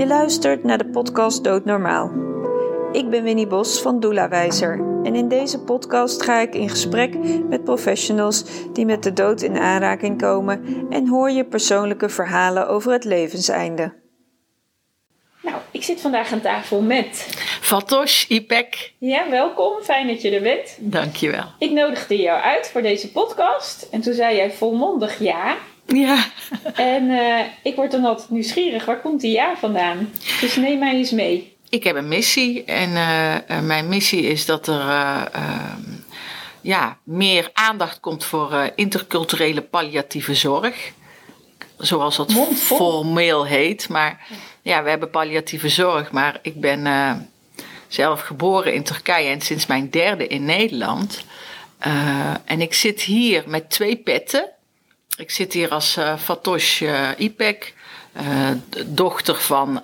Je luistert naar de podcast Doodnormaal. Ik ben Winnie Bos van Doelawijzer en in deze podcast ga ik in gesprek met professionals die met de dood in aanraking komen en hoor je persoonlijke verhalen over het levenseinde. Nou, ik zit vandaag aan tafel met. Fatosh Ipek. Ja, welkom. Fijn dat je er bent. Dankjewel. Ik nodigde jou uit voor deze podcast en toen zei jij volmondig ja. Ja. En eh, ik word dan altijd nieuwsgierig. Waar komt die ja vandaan? Dus neem mij eens mee. Ik heb een missie en uh, uh, mijn missie is dat er ehm, ja, meer aandacht komt voor interculturele palliatieve zorg. Zoals dat Mondvol. formeel heet. Maar ja, we hebben palliatieve zorg. Maar ik ben zelf geboren in Turkije en sinds mijn derde in Nederland. en ik zit hier met twee petten. Ik zit hier als uh, Fatosh uh, Ipek, uh, dochter van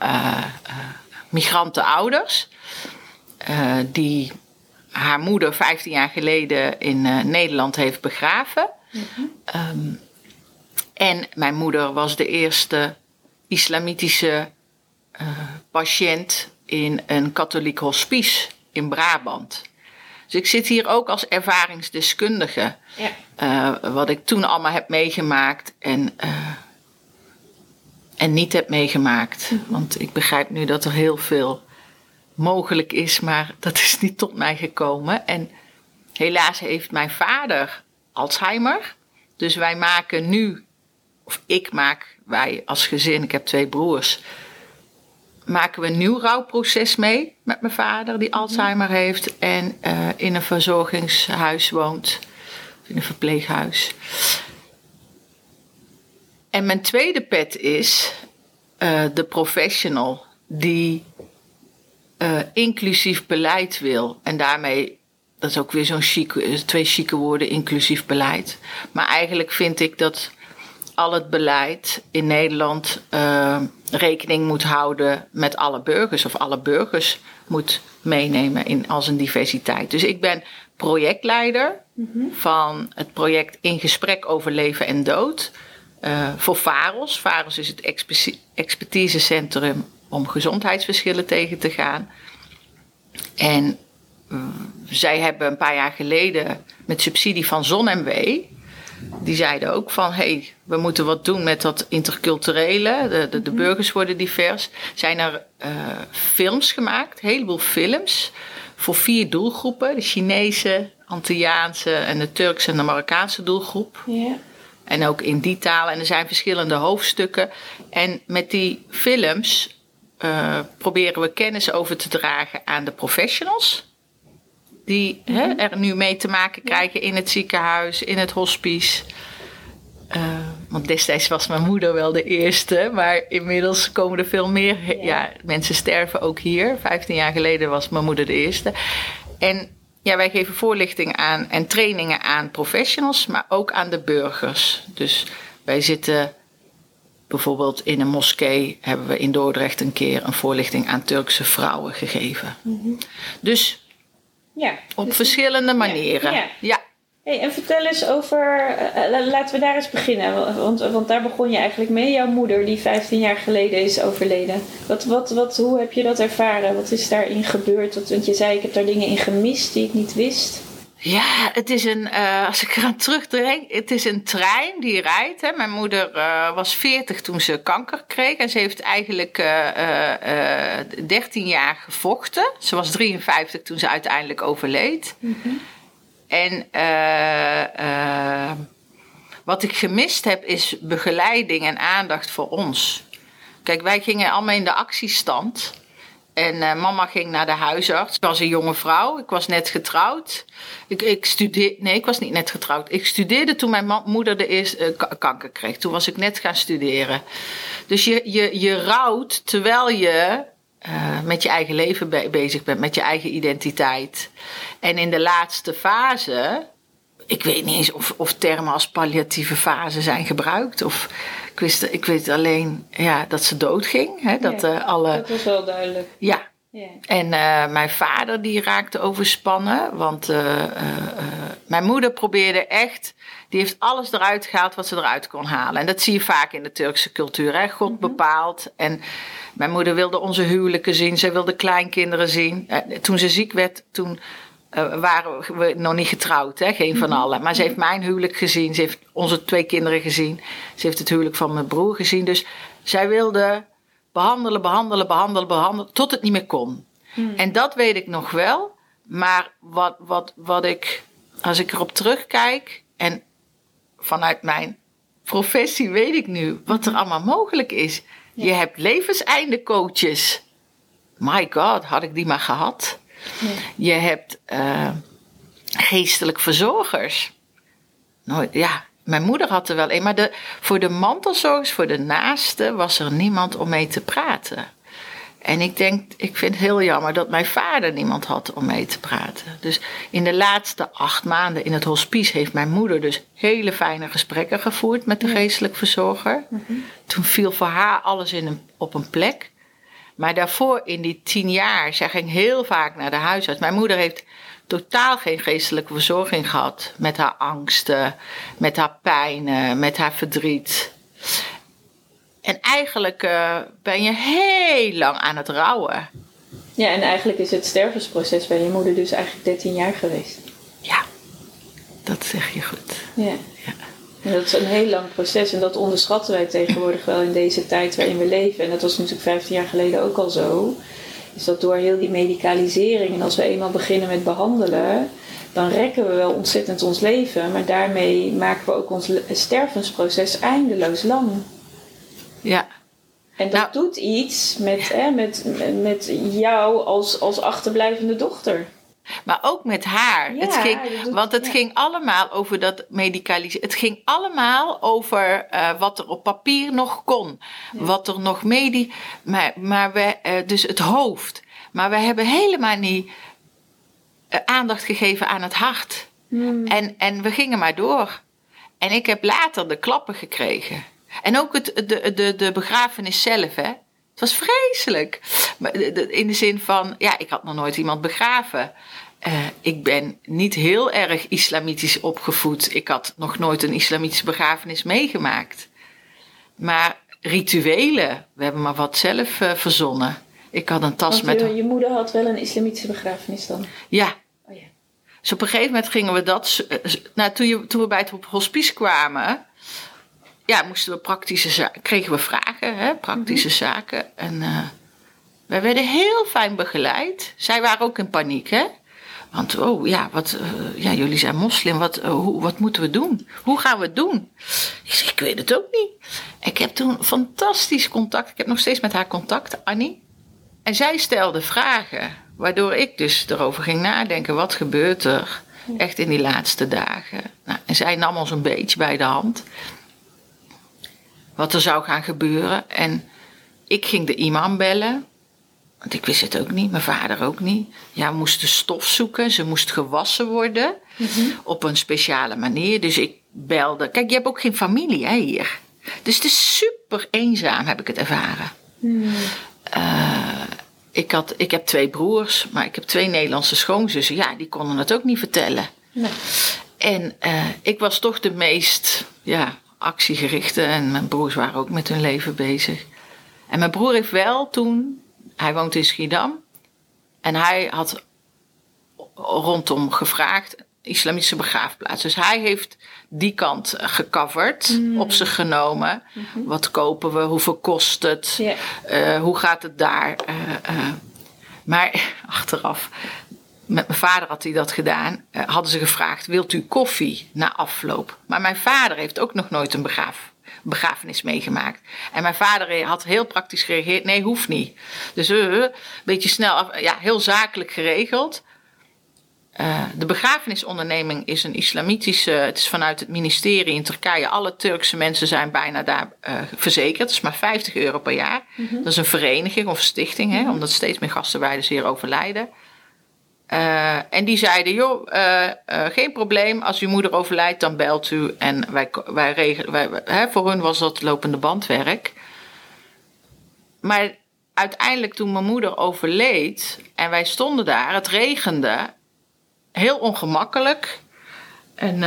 migrantenouders. die haar moeder 15 jaar geleden in Nederland heeft begraven. Mm-hmm. Um, en mijn moeder was de eerste islamitische patiënt in een katholiek hospice in Brabant. Dus ik zit hier ook als ervaringsdeskundige. Ja. Uh, wat ik toen allemaal heb meegemaakt en, uh, en niet heb meegemaakt. Mm -hmm. Want ik begrijp nu dat er heel veel mogelijk is, maar dat is niet tot mij gekomen. En helaas heeft mijn vader Alzheimer. Dus wij maken nu, of ik maak, wij als gezin, ik heb twee broers maken we een nieuw rouwproces mee met mijn vader, die Alzheimer heeft en uh, in een verzorgingshuis woont, in een verpleeghuis. En mijn tweede pet is uh, de professional die uh, inclusief beleid wil. En daarmee, dat is ook weer zo'n chique, twee chique woorden, inclusief beleid. Maar eigenlijk vind ik dat al het beleid in Nederland rekening moet houden met alle burgers of alle burgers moet meenemen in, als een diversiteit. Dus ik ben projectleider mm-hmm. van het project In Gesprek over Leven en Dood uh, voor VAROS. VAROS is het expertisecentrum om gezondheidsverschillen tegen te gaan. En uh, zij hebben een paar jaar geleden met subsidie van ZonMW die zeiden ook van hé, hey, we moeten wat doen met dat interculturele. De, de, de burgers worden divers. Zijn er uh, films gemaakt, een heleboel films, voor vier doelgroepen: de Chinese, Antilliaanse en de Turkse en de Marokkaanse doelgroep. En ook in die talen. En er zijn verschillende hoofdstukken. En met die films uh, proberen we kennis over te dragen aan de professionals die hè, er nu mee te maken krijgen in het ziekenhuis, in het hospice. Uh, want destijds was mijn moeder wel de eerste, maar inmiddels komen er veel meer. Ja. ja. mensen sterven ook hier. Vijftien jaar geleden was mijn moeder de eerste. En ja, wij geven voorlichting aan en trainingen aan professionals, maar ook aan de burgers. Dus wij zitten bijvoorbeeld in een moskee, hebben we in Dordrecht een keer een voorlichting aan Turkse vrouwen gegeven. Mm-hmm. Dus ja, op dus verschillende manieren. Ja. ja. Hey, en vertel eens over, uh, laten we daar eens beginnen, want, want daar begon je eigenlijk mee. Jouw moeder, die 15 jaar geleden is overleden. Wat, wat, wat, hoe heb je dat ervaren? Wat is daarin gebeurd? Want je zei, ik heb daar dingen in gemist die ik niet wist. Ja, het is een, uh, als ik eraan terugdenk, het is een trein die rijdt. Hè. Mijn moeder uh, was 40 toen ze kanker kreeg en ze heeft eigenlijk uh, 13 jaar gevochten. Ze was 53 toen ze uiteindelijk overleed. Mm-hmm. En wat ik gemist heb is begeleiding en aandacht voor ons. Kijk, wij gingen allemaal in de actiestand. En uh, mama ging naar de huisarts. Ik was een jonge vrouw. Ik was net getrouwd. Ik, ik studeerde. Nee, ik was niet net getrouwd. Ik studeerde toen mijn moeder de eerste uh, kanker kreeg. Toen was ik net gaan studeren. Dus je, je, je rouwt terwijl je uh, met je eigen leven be bezig bent, met je eigen identiteit. En in de laatste fase. Ik weet niet eens of, of termen als palliatieve fase zijn gebruikt. Of, ik, wist, ik weet alleen ja, dat ze doodging. Hè, dat, ja, uh, alle, dat was wel duidelijk. Ja, Ja. En eh, mijn vader die raakte overspannen. Want eh, eh, eh, mijn moeder probeerde echt. Die heeft alles eruit gehaald wat ze eruit kon halen. En dat zie je vaak in de Turkse cultuur. Hè? God bepaalt. En mijn moeder wilde onze huwelijken zien. Ze wilde kleinkinderen zien. Eh, toen ze ziek werd, toen eh, waren we nog niet getrouwd. Hè? Geen van allen. Maar ze heeft mijn huwelijk gezien. Ze heeft onze twee kinderen gezien. Ze heeft het huwelijk van mijn broer gezien. Dus zij wilde behandelen, behandelen, behandelen, behandelen. Tot het niet meer kon. En dat weet ik nog wel. Maar wat, wat, wat ik, als ik erop terugkijk en vanuit mijn professie weet ik nu wat er allemaal mogelijk is. Je hebt levenseinde coaches. My god, had ik die maar gehad. Je hebt eh, geestelijk verzorgers. Nou ja, mijn moeder had er wel een, maar de, voor de mantelzorgers, voor de naasten, was er niemand om mee te praten. En ik denk, ik vind het heel jammer dat mijn vader niemand had om mee te praten. Dus in de laatste acht maanden in het hospice heeft mijn moeder dus hele fijne gesprekken gevoerd met de geestelijk verzorger. Toen viel voor haar alles in een, op een plek. Maar daarvoor, in die tien jaar, zij ging heel vaak naar de huisarts. Mijn moeder heeft totaal geen geestelijke verzorging gehad. Met haar angsten, met haar pijnen, met haar verdriet. En eigenlijk eh, ben je heel lang aan het rouwen. ja, en eigenlijk is het stervensproces bij je moeder dus eigenlijk 13 jaar geweest. Ja, dat zeg je goed. Ja. En dat is een heel lang proces en dat onderschatten wij tegenwoordig wel in deze tijd waarin we leven. En dat was natuurlijk 15 jaar geleden ook al zo. Is dat door heel die medicalisering en als we eenmaal beginnen met behandelen, dan rekken we wel ontzettend ons leven. Maar daarmee maken we ook ons stervensproces eindeloos lang. Ja, En dat Nou- doet iets met, hè, met, met jou als, als achterblijvende dochter. Maar ook met haar. Ja, het ging, want het ja. ging allemaal over dat medicaliseren. Het ging allemaal over eh, wat er op papier nog kon. Wat er nog medi... Maar, maar we, eh, dus het hoofd. Maar we hebben helemaal niet eh, aandacht gegeven aan het hart. En, en we gingen maar door. En ik heb later de klappen gekregen. En ook het, de, de, de begrafenis zelf, hè. Het was vreselijk. In de zin van, ja, ik had nog nooit iemand begraven. Eh, ik ben niet heel erg islamitisch opgevoed. Ik had nog nooit een islamitische begrafenis meegemaakt. Maar rituelen, we hebben maar wat zelf eh, verzonnen. Ik had een tas Want met... je, je moeder had wel een islamitische begrafenis dan. Ja, Oh ja. dus op een gegeven moment gingen we dat. eh, Nou, toen, je, toen we bij het hospice kwamen. Ja, moesten we praktische zaken. Kregen we vragen, hè, praktische zaken. En eh wij werden heel fijn begeleid. Zij waren ook in paniek, hè? Want, oh ja, wat, eh, ja jullie zijn moslim. Wat, eh, hoe, wat moeten we doen? Hoe gaan we het doen? Ik zeg, ik weet het ook niet. Ik heb toen fantastisch contact. Ik heb nog steeds met haar contact, Annie. En zij stelde vragen, waardoor ik dus erover ging nadenken: wat gebeurt er echt in die laatste dagen? Nou, en zij nam ons een beetje bij de hand, wat er zou gaan gebeuren. En ik ging de imam bellen, want ik wist het ook niet, mijn vader ook niet. Ja, we moesten stof zoeken, ze moest gewassen worden op een speciale manier. Dus ik belde. Kijk, je hebt ook geen familie hè, hier. Dus het is super eenzaam, heb ik het ervaren. Eh, ik, had, ik heb twee broers, maar ik heb twee Nederlandse schoonzussen. Ja, die konden het ook niet vertellen. Nee. En eh, ik was toch de meest ja, actiegerichte. En mijn broers waren ook met hun leven bezig. En mijn broer heeft wel toen... Hij woont in Schiedam. En hij had rondom gevraagd... islamitische begraafplaats. Dus hij heeft die kant gecoverd, op zich genomen. Wat kopen we? Hoeveel kost het? Eh, hoe gaat het daar? Eh, eh, maar achteraf, met mijn vader had hij dat gedaan. eh, hadden ze gevraagd: wilt u koffie na afloop? Maar mijn vader heeft ook nog nooit een begraaf, begrafenis meegemaakt. En mijn vader had heel praktisch gereageerd: nee, hoeft niet. Dus eh, een beetje snel, af- ja, heel zakelijk geregeld. Eh, de begrafenisonderneming is een islamitische. Het is vanuit het ministerie in Turkije. Alle Turkse mensen zijn bijna daar eh, verzekerd. Het is maar 50 euro per jaar. Dat is een vereniging of stichting, hè, omdat steeds meer gastenwijders hier overlijden. Eh, en die zeiden: joh, eh, eh, geen probleem. Als uw moeder overlijdt, dan belt u. En wij, wij regelen. Wij, hè, voor hun was dat lopende bandwerk. Maar uiteindelijk toen mijn moeder overleed en wij stonden daar, het regende, heel ongemakkelijk. En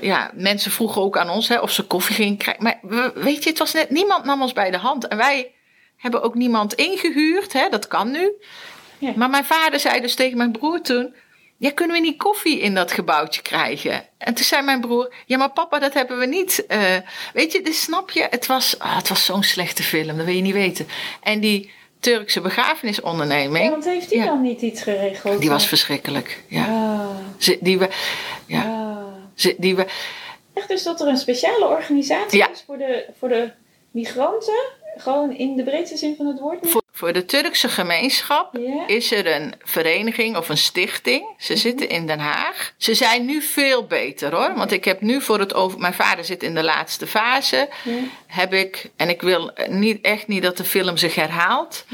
ja, mensen vroegen ook aan ons hè, of ze koffie gingen krijgen. Maar we, weet je, het was net, niemand nam ons bij de hand. En wij hebben ook niemand ingehuurd, hè, dat kan nu. Ja. Maar mijn vader zei dus tegen mijn broer toen... Ja, kunnen we niet koffie in dat gebouwtje krijgen? En toen zei mijn broer, ja, maar papa, dat hebben we niet. Uh, weet je, dus snap je? Het was, oh, het was zo'n slechte film, dat wil je niet weten. En die Turkse begrafenisonderneming... Ja, want heeft hij ja, dan niet iets geregeld? Die was verschrikkelijk, ja. Ah. Ze, die we, ja. Ah. Ze, die we, Echt dus dat er een speciale organisatie ja. is voor de, voor de migranten? Gewoon in de breedste zin van het woord? Voor, voor de Turkse gemeenschap is er een vereniging of een stichting. Ze mhm. zitten in Den Haag. Ze zijn nu veel beter hoor. Want ik heb nu voor het over. Mijn vader zit in de laatste fase. Heb ik, en ik wil niet, echt niet dat de film zich herhaalt.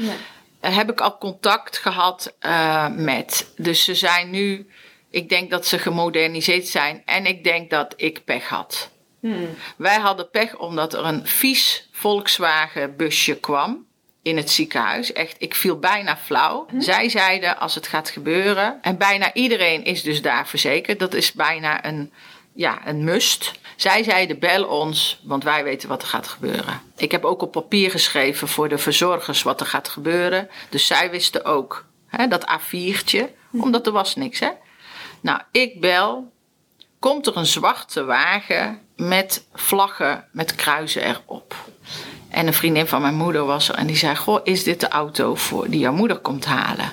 Heb ik al contact gehad uh, met. Dus ze zijn nu. Ik denk dat ze gemoderniseerd zijn. En ik denk dat ik pech had. Hmm. Wij hadden pech omdat er een vies Volkswagen busje kwam in het ziekenhuis. Echt, ik viel bijna flauw. Hm? Zij zeiden als het gaat gebeuren. En bijna iedereen is dus daar verzekerd. Dat is bijna een, ja, een must. Zij zeiden bel ons, want wij weten wat er gaat gebeuren. Ik heb ook op papier geschreven voor de verzorgers wat er gaat gebeuren. Dus zij wisten ook hè, dat A4'tje, hm. omdat er was niks. Hè? Nou, ik bel. Komt er een zwarte wagen met vlaggen met kruisen erop. En een vriendin van mijn moeder was er en die zei: Goh, is dit de auto voor die jouw moeder komt halen?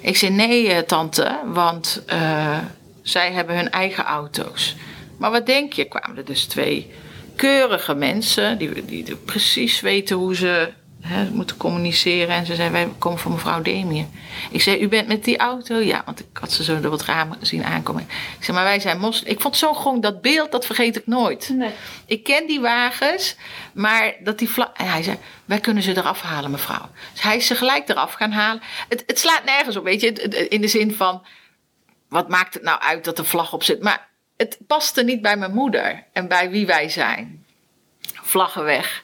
Ik zei: Nee, eh, tante, want uh, zij hebben hun eigen auto's. Maar wat denk je? Kwamen er dus twee keurige mensen die, die precies weten hoe ze hè, moeten communiceren. En ze zei, wij komen van mevrouw Demir. Ik zei, u bent met die auto? Ja, want ik had ze zo door het raam zien aankomen. Ik zei, maar wij zijn moslim. Ik vond zo gewoon dat beeld, dat vergeet ik nooit. Nee. Ik ken die wagens, maar dat die vla En hij zei, wij kunnen ze eraf halen, mevrouw. Dus hij is ze gelijk eraf gaan halen. Het, het slaat nergens op, weet je. In de zin van, wat maakt het nou uit dat de vlag op zit? Maar het paste niet bij mijn moeder en bij wie wij zijn. Vlaggen weg.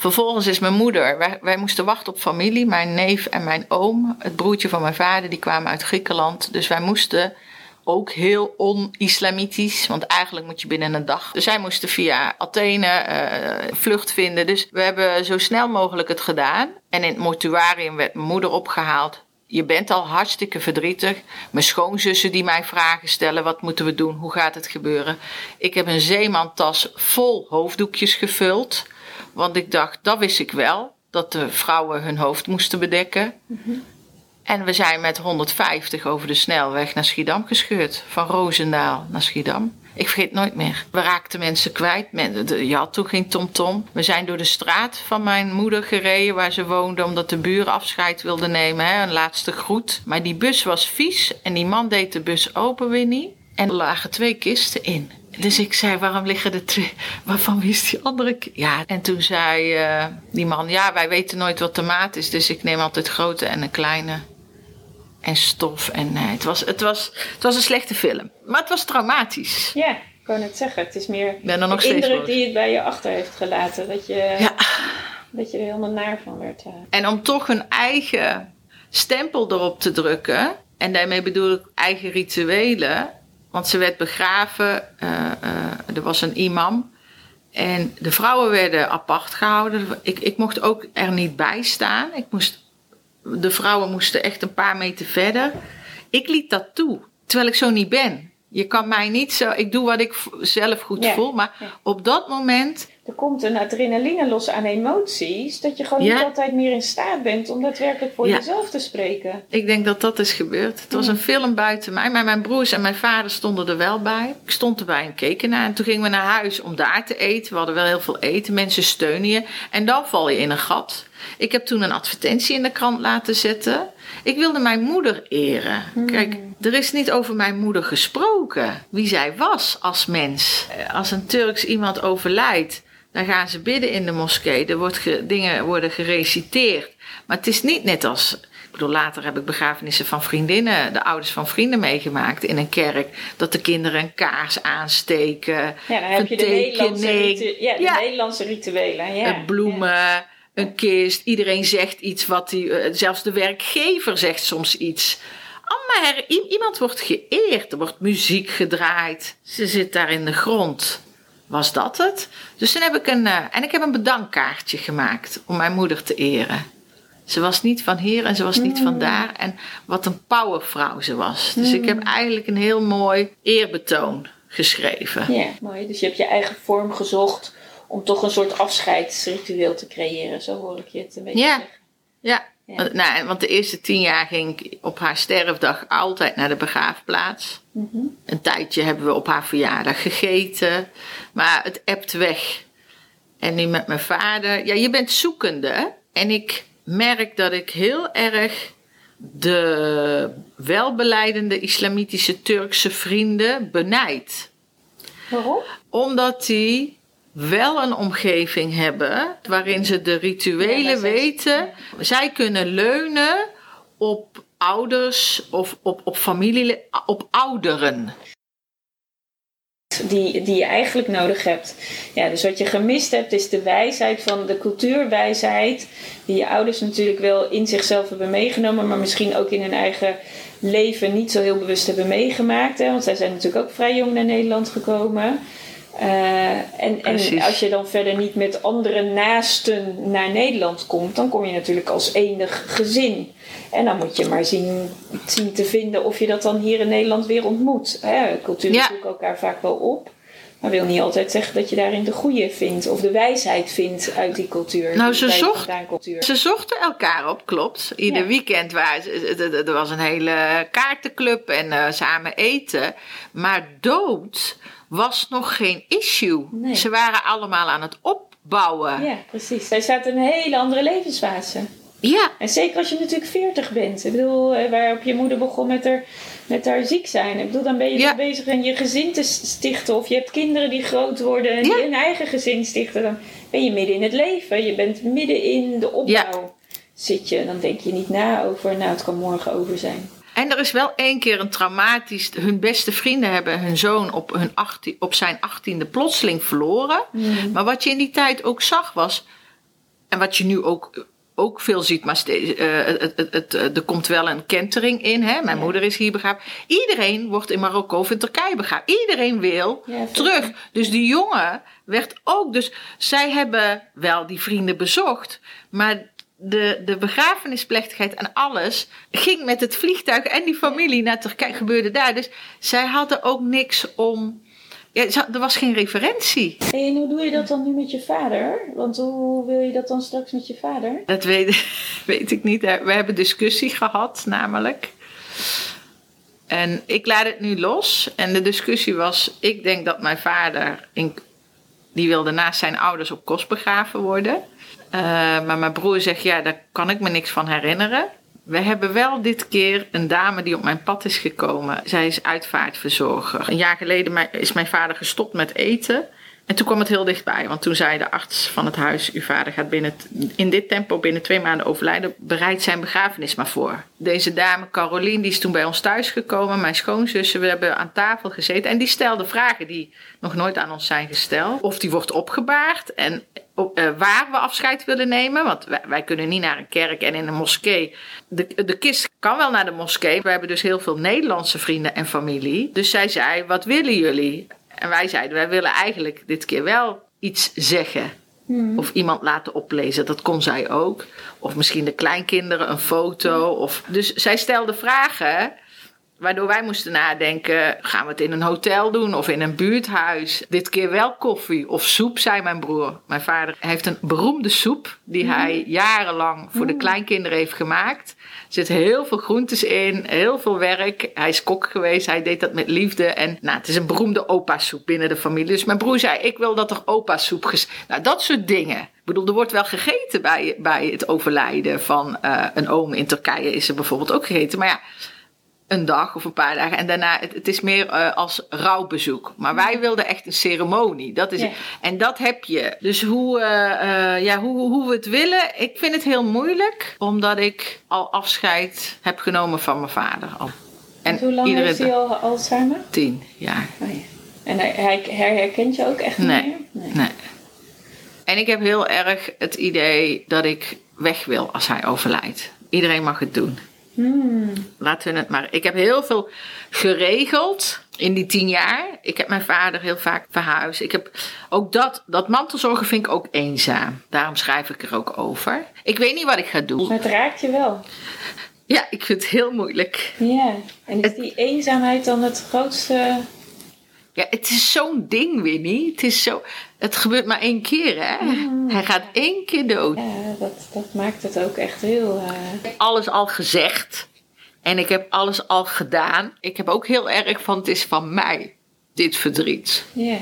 Vervolgens is mijn moeder, wij, moesten wachten op familie, mijn neef en mijn oom, het broertje van mijn vader, die kwamen uit Griekenland. Dus wij moesten ook heel on-islamitisch, want eigenlijk moet je binnen een dag. Dus zij moesten via Athene uh, vlucht vinden. Dus we hebben zo snel mogelijk het gedaan. En in het mortuarium werd mijn moeder opgehaald. Je bent al hartstikke verdrietig. Mijn schoonzussen die mij vragen stellen: wat moeten we doen? Hoe gaat het gebeuren? Ik heb een zeemantas vol hoofddoekjes gevuld. Want ik dacht, dat wist ik wel, dat de vrouwen hun hoofd moesten bedekken. En we zijn met 150 over de snelweg naar Schiedam gescheurd. Van Roosendaal naar Schiedam. Ik vergeet nooit meer. We raakten mensen kwijt. Je had toen geen tomtom. We zijn door de straat van mijn moeder gereden waar ze woonde. Omdat de buren afscheid wilden nemen. Hè? Een laatste groet. Maar die bus was vies. En die man deed de bus open weer niet. En er lagen twee kisten in. Dus ik zei, waarom liggen er twee? Waarvan wist die andere? Ja, en toen zei uh, die man, ja, wij weten nooit wat de maat is. Dus ik neem altijd grote en een kleine. En stof. En uh, het, was, het, was, het was een slechte film. Maar het was traumatisch. Ja, ik kan het zeggen. Het is meer ben er nog de indruk die het bij je achter heeft gelaten. Dat je, ja. dat je er helemaal naar van werd. Uh. En om toch een eigen stempel erop te drukken. En daarmee bedoel ik eigen rituelen want ze werd begraven, uh, uh, er was een imam. En de vrouwen werden apart gehouden. Ik, ik mocht ook er niet bij staan. Ik moest, de vrouwen moesten echt een paar meter verder. Ik liet dat toe, terwijl ik zo niet ben. Je kan mij niet zo. Ik doe wat ik zelf goed voel. Maar op dat moment er komt een adrenaline los aan emoties, dat je gewoon niet altijd meer in staat bent om daadwerkelijk voor jezelf te spreken. Ik denk dat dat is gebeurd. Het was een film buiten mij, maar mijn broers en mijn vader stonden er wel bij. Ik stond erbij en keken naar. En toen gingen we naar huis om daar te eten. We hadden wel heel veel eten. Mensen steunen je. En dan val je in een gat. Ik heb toen een advertentie in de krant laten zetten. Ik wilde mijn moeder eren. Hmm. Kijk, er is niet over mijn moeder gesproken. Wie zij was als mens. Als een Turks iemand overlijdt dan gaan ze bidden in de moskee. Er wordt dingen worden gereciteerd. Maar het is niet net als. Ik bedoel, later heb ik begrafenissen van vriendinnen, de ouders van vrienden meegemaakt in een kerk. Dat de kinderen een kaars aansteken. Ja, dan heb je de Nederlandse, ja, de Nederlandse rituelen. Ja. Bloemen. een kist. Iedereen zegt iets wat hij. eh, zelfs de werkgever zegt soms iets. Allemaal her- iemand wordt geëerd. Er wordt muziek gedraaid. Ze zit daar in de grond. Was dat het? Dus toen heb ik een. eh, en ik heb een bedankkaartje gemaakt om mijn moeder te eren. Ze was niet van hier en ze was niet van daar. En wat een powervrouw ze was. Dus ik heb eigenlijk een heel mooi eerbetoon geschreven. Ja, mooi. Dus je hebt je eigen vorm gezocht om toch een soort afscheidsritueel te creëren. Zo hoor ik je het een beetje Ja. zeggen. Ja, Ja. Want, nou, want de eerste tien jaar ging ik op haar sterfdag altijd naar de begraafplaats. Mhm. Een tijdje hebben we op haar verjaardag gegeten, maar het ebt weg. En nu met mijn vader, ja, je bent zoekende. En ik merk dat ik heel erg de welbeleidende islamitische Turkse vrienden benijd Waarom? omdat die wel een omgeving hebben waarin ze de rituelen weten. Zij kunnen leunen op ouders of op, op familie, op ouderen. Die, die je eigenlijk nodig hebt. Ja, dus wat je gemist hebt is de wijsheid van de cultuurwijsheid. Die je ouders natuurlijk wel in zichzelf hebben meegenomen. Maar misschien ook in hun eigen leven niet zo heel bewust hebben meegemaakt. Hè? Want zij zijn natuurlijk ook vrij jong naar Nederland gekomen. Eh, en, en als je dan verder niet met andere naasten naar Nederland komt, dan kom je natuurlijk als enig gezin. En dan moet je maar zien, zien te vinden of je dat dan hier in Nederland weer ontmoet. Hè, culturen Ja. zoeken elkaar vaak wel op. Maar wil niet altijd zeggen dat je daarin de goede vindt of de wijsheid vindt uit die cultuur. Nou, ze zocht- cultuur. Zochten elkaar op, klopt. Ieder Ja. weekend ze, er- was een hele kaartenclub en eh, samen eten. Maar dood was nog geen issue. Nee. Ze waren allemaal aan het opbouwen. Ja, precies. Zij staat in een hele andere levensfase. Ja. En zeker als je natuurlijk 40 bent. Ik bedoel, eh, waarop je moeder begon met haar, met haar ziek zijn. Ik bedoel, dan ben je Ja. bezig en je gezin te stichten. Of je hebt kinderen die groot worden en Ja. die een eigen gezin stichten. Dan ben je midden in het leven. Je bent midden in de opbouw. Zit je, dan denk je niet na over, nou het kan morgen over zijn. En er is wel één keer een traumatisch. Hun beste vrienden hebben hun zoon op, hun 18, op zijn achttiende plotseling verloren. Maar wat je in die tijd ook zag was. En wat je nu ook, ook veel ziet, maar steeds, eh, het, het, het, eh, er komt wel een kentering in. Hè? Mijn Ja. moeder is hier begraven. Iedereen wordt in Marokko of in Turkije begraven. Iedereen wil Ja, terug. Dus die jongen werd ook. Dus zij hebben wel die vrienden bezocht. Maar de, de begrafenisplechtigheid en alles ging met het vliegtuig en die familie naar Turkije. Gebeurde daar. Dus zij hadden ook niks om. Ja, er was geen referentie. En hoe doe je dat dan nu met je vader? Want hoe wil je dat dan straks met je vader? Dat weet, weet ik niet. We hebben discussie gehad, namelijk. En ik laat het nu los. En de discussie was: ik denk dat mijn vader. In, die wilde naast zijn ouders op kost begraven worden. Eh, maar mijn broer zegt: ja, daar kan ik me niks van herinneren. We hebben wel dit keer een dame die op mijn pad is gekomen. Zij is uitvaartverzorger. Een jaar geleden is mijn vader gestopt met eten. En toen kwam het heel dichtbij, want toen zei de arts van het huis: Uw vader gaat binnen, in dit tempo binnen twee maanden overlijden. Bereid zijn begrafenis maar voor. Deze dame, Caroline, die is toen bij ons thuisgekomen, mijn schoonzussen. We hebben aan tafel gezeten en die stelde vragen die nog nooit aan ons zijn gesteld. Of die wordt opgebaard en op- eh, waar we afscheid willen nemen. Want wij, wij kunnen niet naar een kerk en in een moskee. De, de kist kan wel naar de moskee. We hebben dus heel veel Nederlandse vrienden en familie. Dus zij zei: Wat willen jullie? En wij zeiden: Wij willen eigenlijk dit keer wel iets zeggen. Of iemand laten oplezen, dat kon zij ook. Of misschien de kleinkinderen een foto. Of... Dus zij stelde vragen. Waardoor wij moesten nadenken: gaan we het in een hotel doen of in een buurthuis? Dit keer wel koffie of soep, zei mijn broer. Mijn vader heeft een beroemde soep die hij jarenlang voor de kleinkinderen heeft gemaakt. Er zitten heel veel groentes in, heel veel werk. Hij is kok geweest, hij deed dat met liefde. En nou, het is een beroemde opa-soep binnen de familie. Dus mijn broer zei: Ik wil dat er opa-soep. Ges nou, dat soort dingen. Ik bedoel, er wordt wel gegeten bij, bij het overlijden van eh, een oom in Turkije, is er bijvoorbeeld ook gegeten. Maar ja een dag of een paar dagen. En daarna, het, het is meer eh, als rouwbezoek. Maar wij wilden echt een ceremonie. Dat is Ja. En dat heb je. Dus hoe, eh, eh, ja, hoe, hoe we het willen, ik vind het heel moeilijk. Omdat ik al afscheid heb genomen van mijn vader. Al. En hoe lang heeft hij al Alzheimer? Tien jaar. Oh ja. En hij, hij, hij herkent je ook echt niet Nee. meer? Nee. En ik heb heel erg het idee dat ik weg wil als hij overlijdt. Iedereen mag het doen. Hmm. Laten we het maar. Ik heb heel veel geregeld in die tien jaar. Ik heb mijn vader heel vaak verhuisd. Ik heb ook dat, dat mantelzorgen vind ik ook eenzaam. Daarom schrijf ik er ook over. Ik weet niet wat ik ga doen. Maar het raakt je wel. Ja, ik vind het heel moeilijk. Ja. En is die eenzaamheid dan het grootste... Ja, het is zo'n ding, Winnie. Het is zo. Het gebeurt maar één keer, hè? Hij gaat één keer dood. Ja, dat, dat maakt het ook echt heel... eh, Ik heb alles al gezegd. En ik heb alles al gedaan. Ik heb ook heel erg van: het is van mij, dit verdriet. Ja.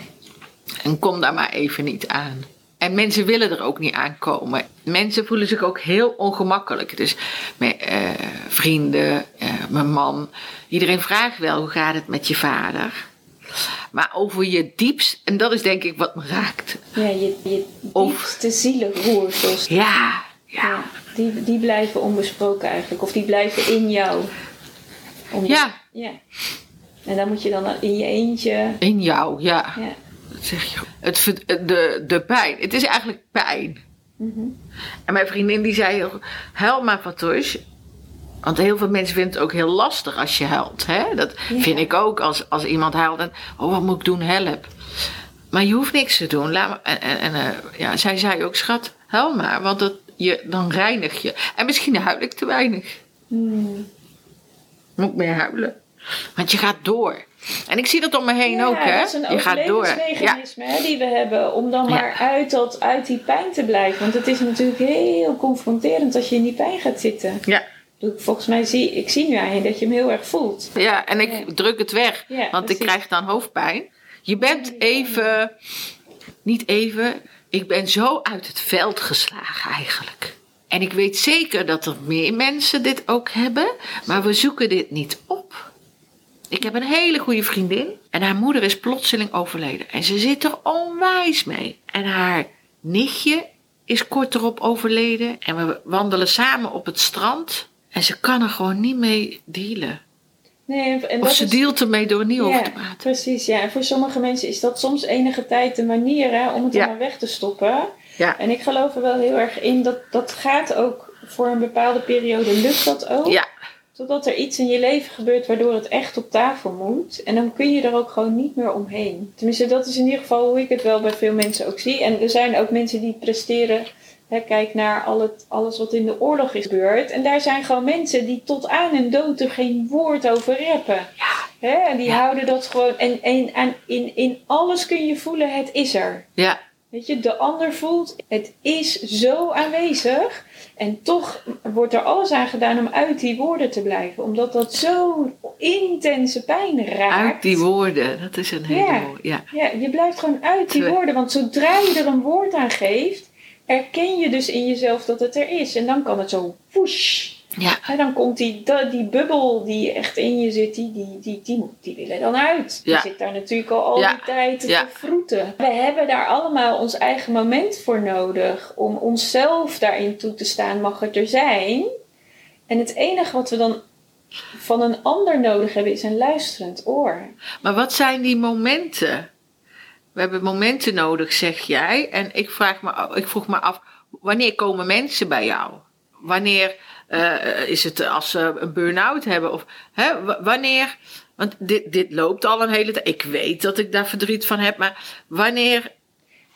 En kom daar maar even niet aan. En mensen willen er ook niet aankomen. Mensen voelen zich ook heel ongemakkelijk. Dus mijn eh, vrienden, eh, mijn man. Iedereen vraagt wel, hoe gaat het met je vader? Maar over je diepst, en dat is denk ik wat me raakt. Ja, je, je Of- diepste zielenroersels. Ja, ja, Ja, die, die blijven onbesproken eigenlijk. Of die blijven in jou. Om- ja, ja. En dan moet je dan in je eentje... in jou, ja. Ja. Dat zeg je. Het, de, de pijn, het is eigenlijk pijn. Mhm. En mijn vriendin die zei, maar Fatosh. Want heel veel mensen vinden het ook heel lastig als je huilt. Hè? Dat Ja. vind ik ook als, als iemand huilt. En, oh, wat moet ik doen? Help. Maar je hoeft niks te doen. Laat en en, en eh, ja, zij zei ook, schat, huil maar. Want dat, je, dan reinig je. En misschien huil ik te weinig. Hmm. Moet ik meer huilen. Want je gaat door. En ik zie dat om me heen ook, hè? dat is een je gaat door. Ja, overlevingsmechanisme hè, die we hebben om dan Ja. maar uit, dat, uit die pijn te blijven. Want het is natuurlijk heel confronterend als je in die pijn gaat zitten. ja. Volgens mij zie ik zie nu aan je dat je hem heel erg voelt. Ja, en ik Ja. druk het weg, Ja, want ik krijg dan hoofdpijn. Je bent even, niet even, ik ben zo uit het veld geslagen eigenlijk. En ik weet zeker dat er meer mensen dit ook hebben, maar we zoeken dit niet op. Ik heb een hele goede vriendin en haar moeder is plotseling overleden. En ze zit er onwijs mee. En haar nichtje is kort erop overleden. En we wandelen samen op het strand. En ze kan er gewoon niet mee dealen. Nee, en, Of ze is, deelt ermee door niet over te praten. precies. Ja. En voor sommige mensen is dat soms enige tijd de manier hè, om het Ja. allemaal weg te stoppen. Ja. En ik geloof er wel heel erg in dat dat gaat ook voor een bepaalde periode lukt dat ook. Ja, Totdat er iets in je leven gebeurt waardoor het echt op tafel moet. En dan kun je er ook gewoon niet meer omheen. Tenminste, dat is in ieder geval hoe ik het wel bij veel mensen ook zie. En er zijn ook mensen die presteren. Hè, kijk naar al het, alles wat in de oorlog is gebeurd. En daar zijn gewoon mensen die tot aan hun dood er geen woord over reppen. Hè, en die Ja. houden dat gewoon. En, en, en in, in alles kun je voelen: het is er. ja, Weet je, de ander voelt, het is zo aanwezig. En toch wordt er alles aan gedaan om uit die woorden te blijven. Omdat dat zo'n intense pijn raakt. uit die woorden. Dat is een hele Ja. Ja. Ja, je blijft gewoon uit die woorden. Want zodra je er een woord aan geeft, erken je dus in jezelf dat het er is. En dan kan het zo woesh. Ja. En dan komt die, die bubbel die echt in je zit, die, die, die, die, moet- die wil er dan uit. Ja. Die zit daar natuurlijk al al Ja. die tijd te Ja. vroeten. We hebben daar allemaal ons eigen moment voor nodig. Om onszelf daarin toe te staan, mag het er zijn. En het enige wat we dan van een ander nodig hebben, is een luisterend oor. Maar wat zijn die momenten? We hebben momenten nodig, zeg jij. En ik, vraag me, ik vroeg me af, wanneer komen mensen bij jou? Wanneer eh, is het als ze een burn-out hebben? Of hè, wanneer? Want dit, dit loopt al een hele tijd. Ik weet dat ik daar verdriet van heb, maar wanneer?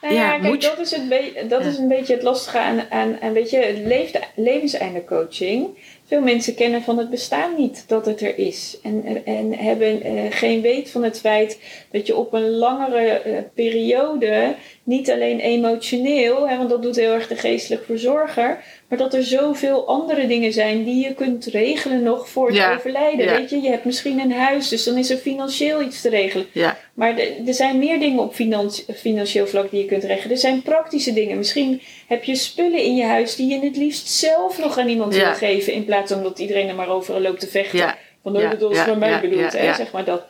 Nou Ja, ja, kijk, moet dat, is, het dat Ja. is een beetje het lastige aan, aan, aan weet je, levenseinde coaching. Veel mensen kennen van het bestaan niet dat het er is. En, en hebben eh, geen weet van het feit dat je op een langere eh, periode, niet alleen emotioneel, hè, want dat doet heel erg de geestelijk verzorger, maar dat er zoveel andere dingen zijn die je kunt regelen nog voor het Ja, overlijden. ja. Weet je, je hebt misschien een huis, dus dan is er financieel iets te regelen. Ja, Maar er zijn meer dingen op financi- financieel vlak die je kunt regelen. Er zijn praktische dingen. Misschien heb je spullen in je huis die je het liefst zelf nog aan iemand wil geven. In plaats van dat iedereen er maar over loopt te vechten. Van oh, dat is voor mij bedoeld, hè, zeg maar dat.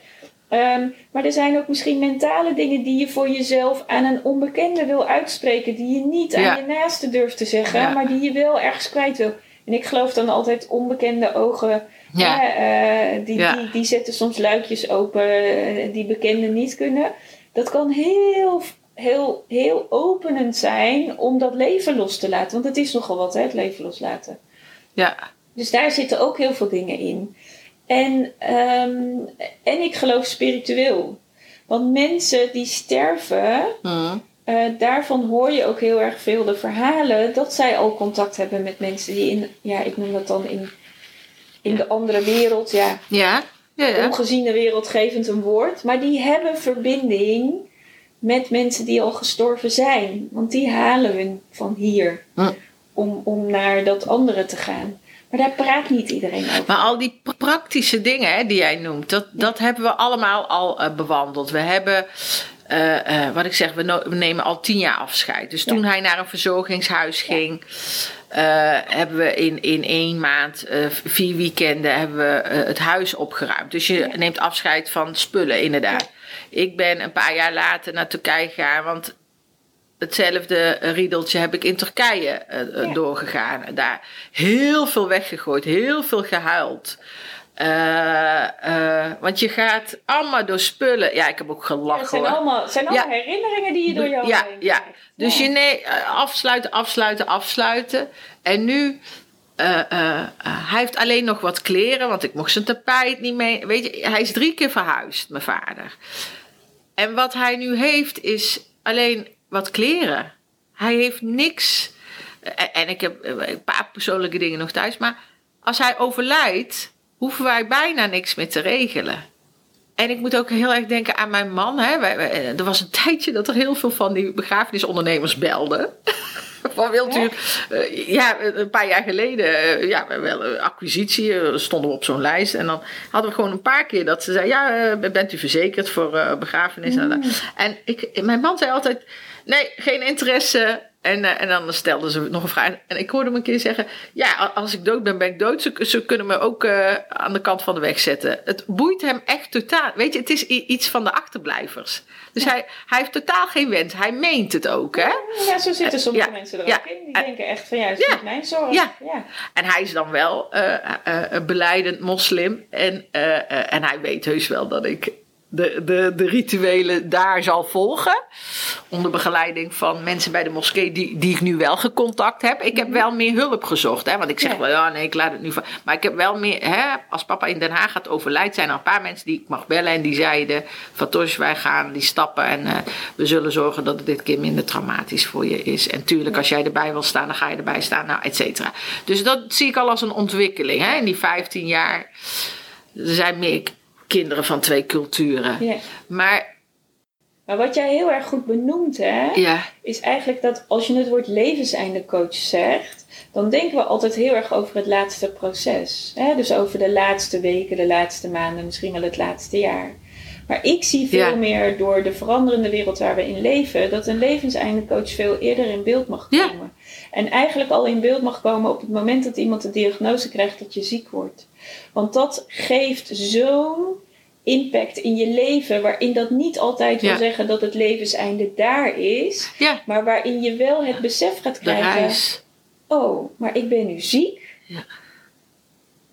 Ehm, maar er zijn ook misschien mentale dingen die je voor jezelf aan een onbekende wil uitspreken. Die je niet aan je naaste durft te zeggen, Ja. maar die je wel ergens kwijt wil. En ik geloof dan altijd onbekende ogen. Ja. eh, die, die, die zetten soms luikjes open eh, die bekenden niet kunnen. Dat kan heel, heel, heel openend zijn om dat leven los te laten. Want het is nogal wat, hè, het leven loslaten. Ja. Dus daar zitten ook heel veel dingen in. En, ehm, en ik geloof spiritueel. Want mensen die sterven, Mm. eh, daarvan hoor je ook heel erg veel de verhalen dat zij al contact hebben met mensen die in, ja, ik noem dat dan in, in de andere wereld, ja, Ja. Ja, ja. ongeziene wereld gevend een woord, maar die hebben verbinding met mensen die al gestorven zijn. Want die halen hun van hier Hm. om, om naar dat andere te gaan. Maar daar praat niet iedereen over. Maar al die pra- praktische dingen hè, die jij noemt, dat, dat hebben we allemaal al eh, bewandeld. We hebben, eh, eh, wat ik zeg, we, no- we nemen al tien jaar afscheid. Dus toen hij naar een verzorgingshuis ging, hebben we in, in één maand, vier weekenden, hebben we het huis opgeruimd. Dus je Ja. neemt afscheid van spullen, inderdaad. Ik ben een paar jaar later naar Turkije gegaan, want hetzelfde eh, riedeltje heb ik in Turkije eh, eh, Ja. doorgegaan. Daar heel veel weggegooid, heel veel gehuild. Eh, eh, want je gaat allemaal door spullen. Ja, ik heb ook gelachen het zijn allemaal, zijn allemaal Ja. herinneringen die je door jou ja, heen ja. krijgt. Dus je nee, afsluiten, afsluiten, afsluiten. En nu, hij heeft alleen nog wat kleren, want ik mocht zijn tapijt niet mee. Weet je, hij is drie keer verhuisd, mijn vader. En wat hij nu heeft, is alleen wat kleren. Hij heeft niks. Eh, En ik heb eh, een paar persoonlijke dingen nog thuis. Maar als hij overlijdt, hoeven wij bijna niks meer te regelen. En ik moet ook heel erg denken aan mijn man. Hè. Eh, er was een tijdje dat er heel veel van die begrafenisondernemers belden. Van wilt u, ja, een paar jaar geleden, ja, wel acquisitie, stonden we op zo'n lijst. En dan hadden we gewoon een paar keer dat ze zeiden, ja, bent u verzekerd voor begrafenis? En ik, mijn man zei altijd, nee, geen interesse. En, eh, en dan stelden ze nog een vraag. En ik hoorde hem een keer zeggen, ja, als ik dood ben, ben ik dood. Ze, ze kunnen me ook eh, aan de kant van de weg zetten. Het boeit hem echt totaal. Weet je, het is iets van de achterblijvers. Dus hij, hij heeft totaal geen wens. Hij meent het ook, hè? Ja, zo zitten sommige Ja, mensen er ja. ook in. Die Eh, denken echt van ja, dat is niet mijn zorg. Ja. En hij is dan wel eh eh, eh, beleidend moslim. En, eh, eh, en hij weet heus wel dat ik de, de, de rituelen daar zal volgen. Onder begeleiding van mensen bij de moskee die, die ik nu wel gecontact heb. Ik heb wel meer hulp gezocht. Hè? Want ik zeg Mhm. Ja. wel, ja nee, ik laat het nu van. Maar ik heb wel meer, hè, als papa in Den Haag gaat overlijden, zijn er een paar mensen die ik mag bellen. En die zeiden, Fatosh, wij gaan die stappen. En eh, we zullen zorgen dat het dit keer minder traumatisch voor je is. En tuurlijk, als jij erbij wil staan, dan ga je erbij staan. Nou, et cetera. Dus dat zie ik al als een ontwikkeling. Hè? In die 15 jaar. Er zijn meer kinderen van twee culturen. Ja. Maar Maar wat jij heel erg goed benoemt, hè, ja, is eigenlijk dat als je het woord levenseinde coach zegt, dan denken we altijd heel erg over het laatste proces. Hè? Dus over de laatste weken, de laatste maanden, misschien wel het laatste jaar. Maar ik zie veel Ja. meer door de veranderende wereld waar we in leven, dat een levenseinde coach veel eerder in beeld mag Ja. En eigenlijk al in beeld mag komen op het moment dat iemand de diagnose krijgt dat je ziek wordt. Want dat geeft zo'n impact in je leven, waarin dat niet altijd wil Ja. zeggen dat het levenseinde daar is, ja, maar waarin je wel het besef gaat de krijgen: oh, maar ik ben nu ziek. Ja.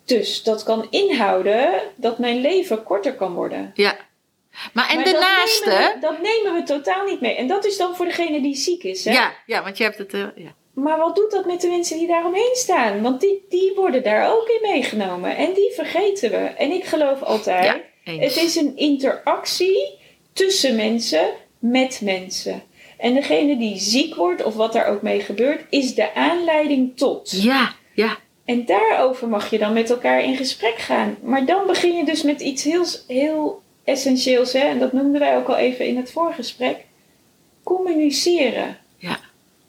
Dus dat kan inhouden dat mijn leven korter kan worden. Ja. Maar en Maar daarnaast, dat nemen, hè? we, dat nemen we totaal niet mee. En dat is dan voor degene die ziek is. Hè? Ja, ja, want je hebt het. eh, ja. Maar wat doet dat met de mensen die daaromheen staan? Want die, die worden daar ook in meegenomen. En die vergeten we. En ik geloof altijd: Ja, het is een interactie tussen mensen met mensen. En degene die ziek wordt, of wat daar ook mee gebeurt, is de aanleiding tot. Ja, ja, En daarover mag je dan met elkaar in gesprek gaan. Maar dan begin je dus met iets heel, heel essentieels. Hè? En dat noemden wij ook al even in het voorgesprek. Communiceren.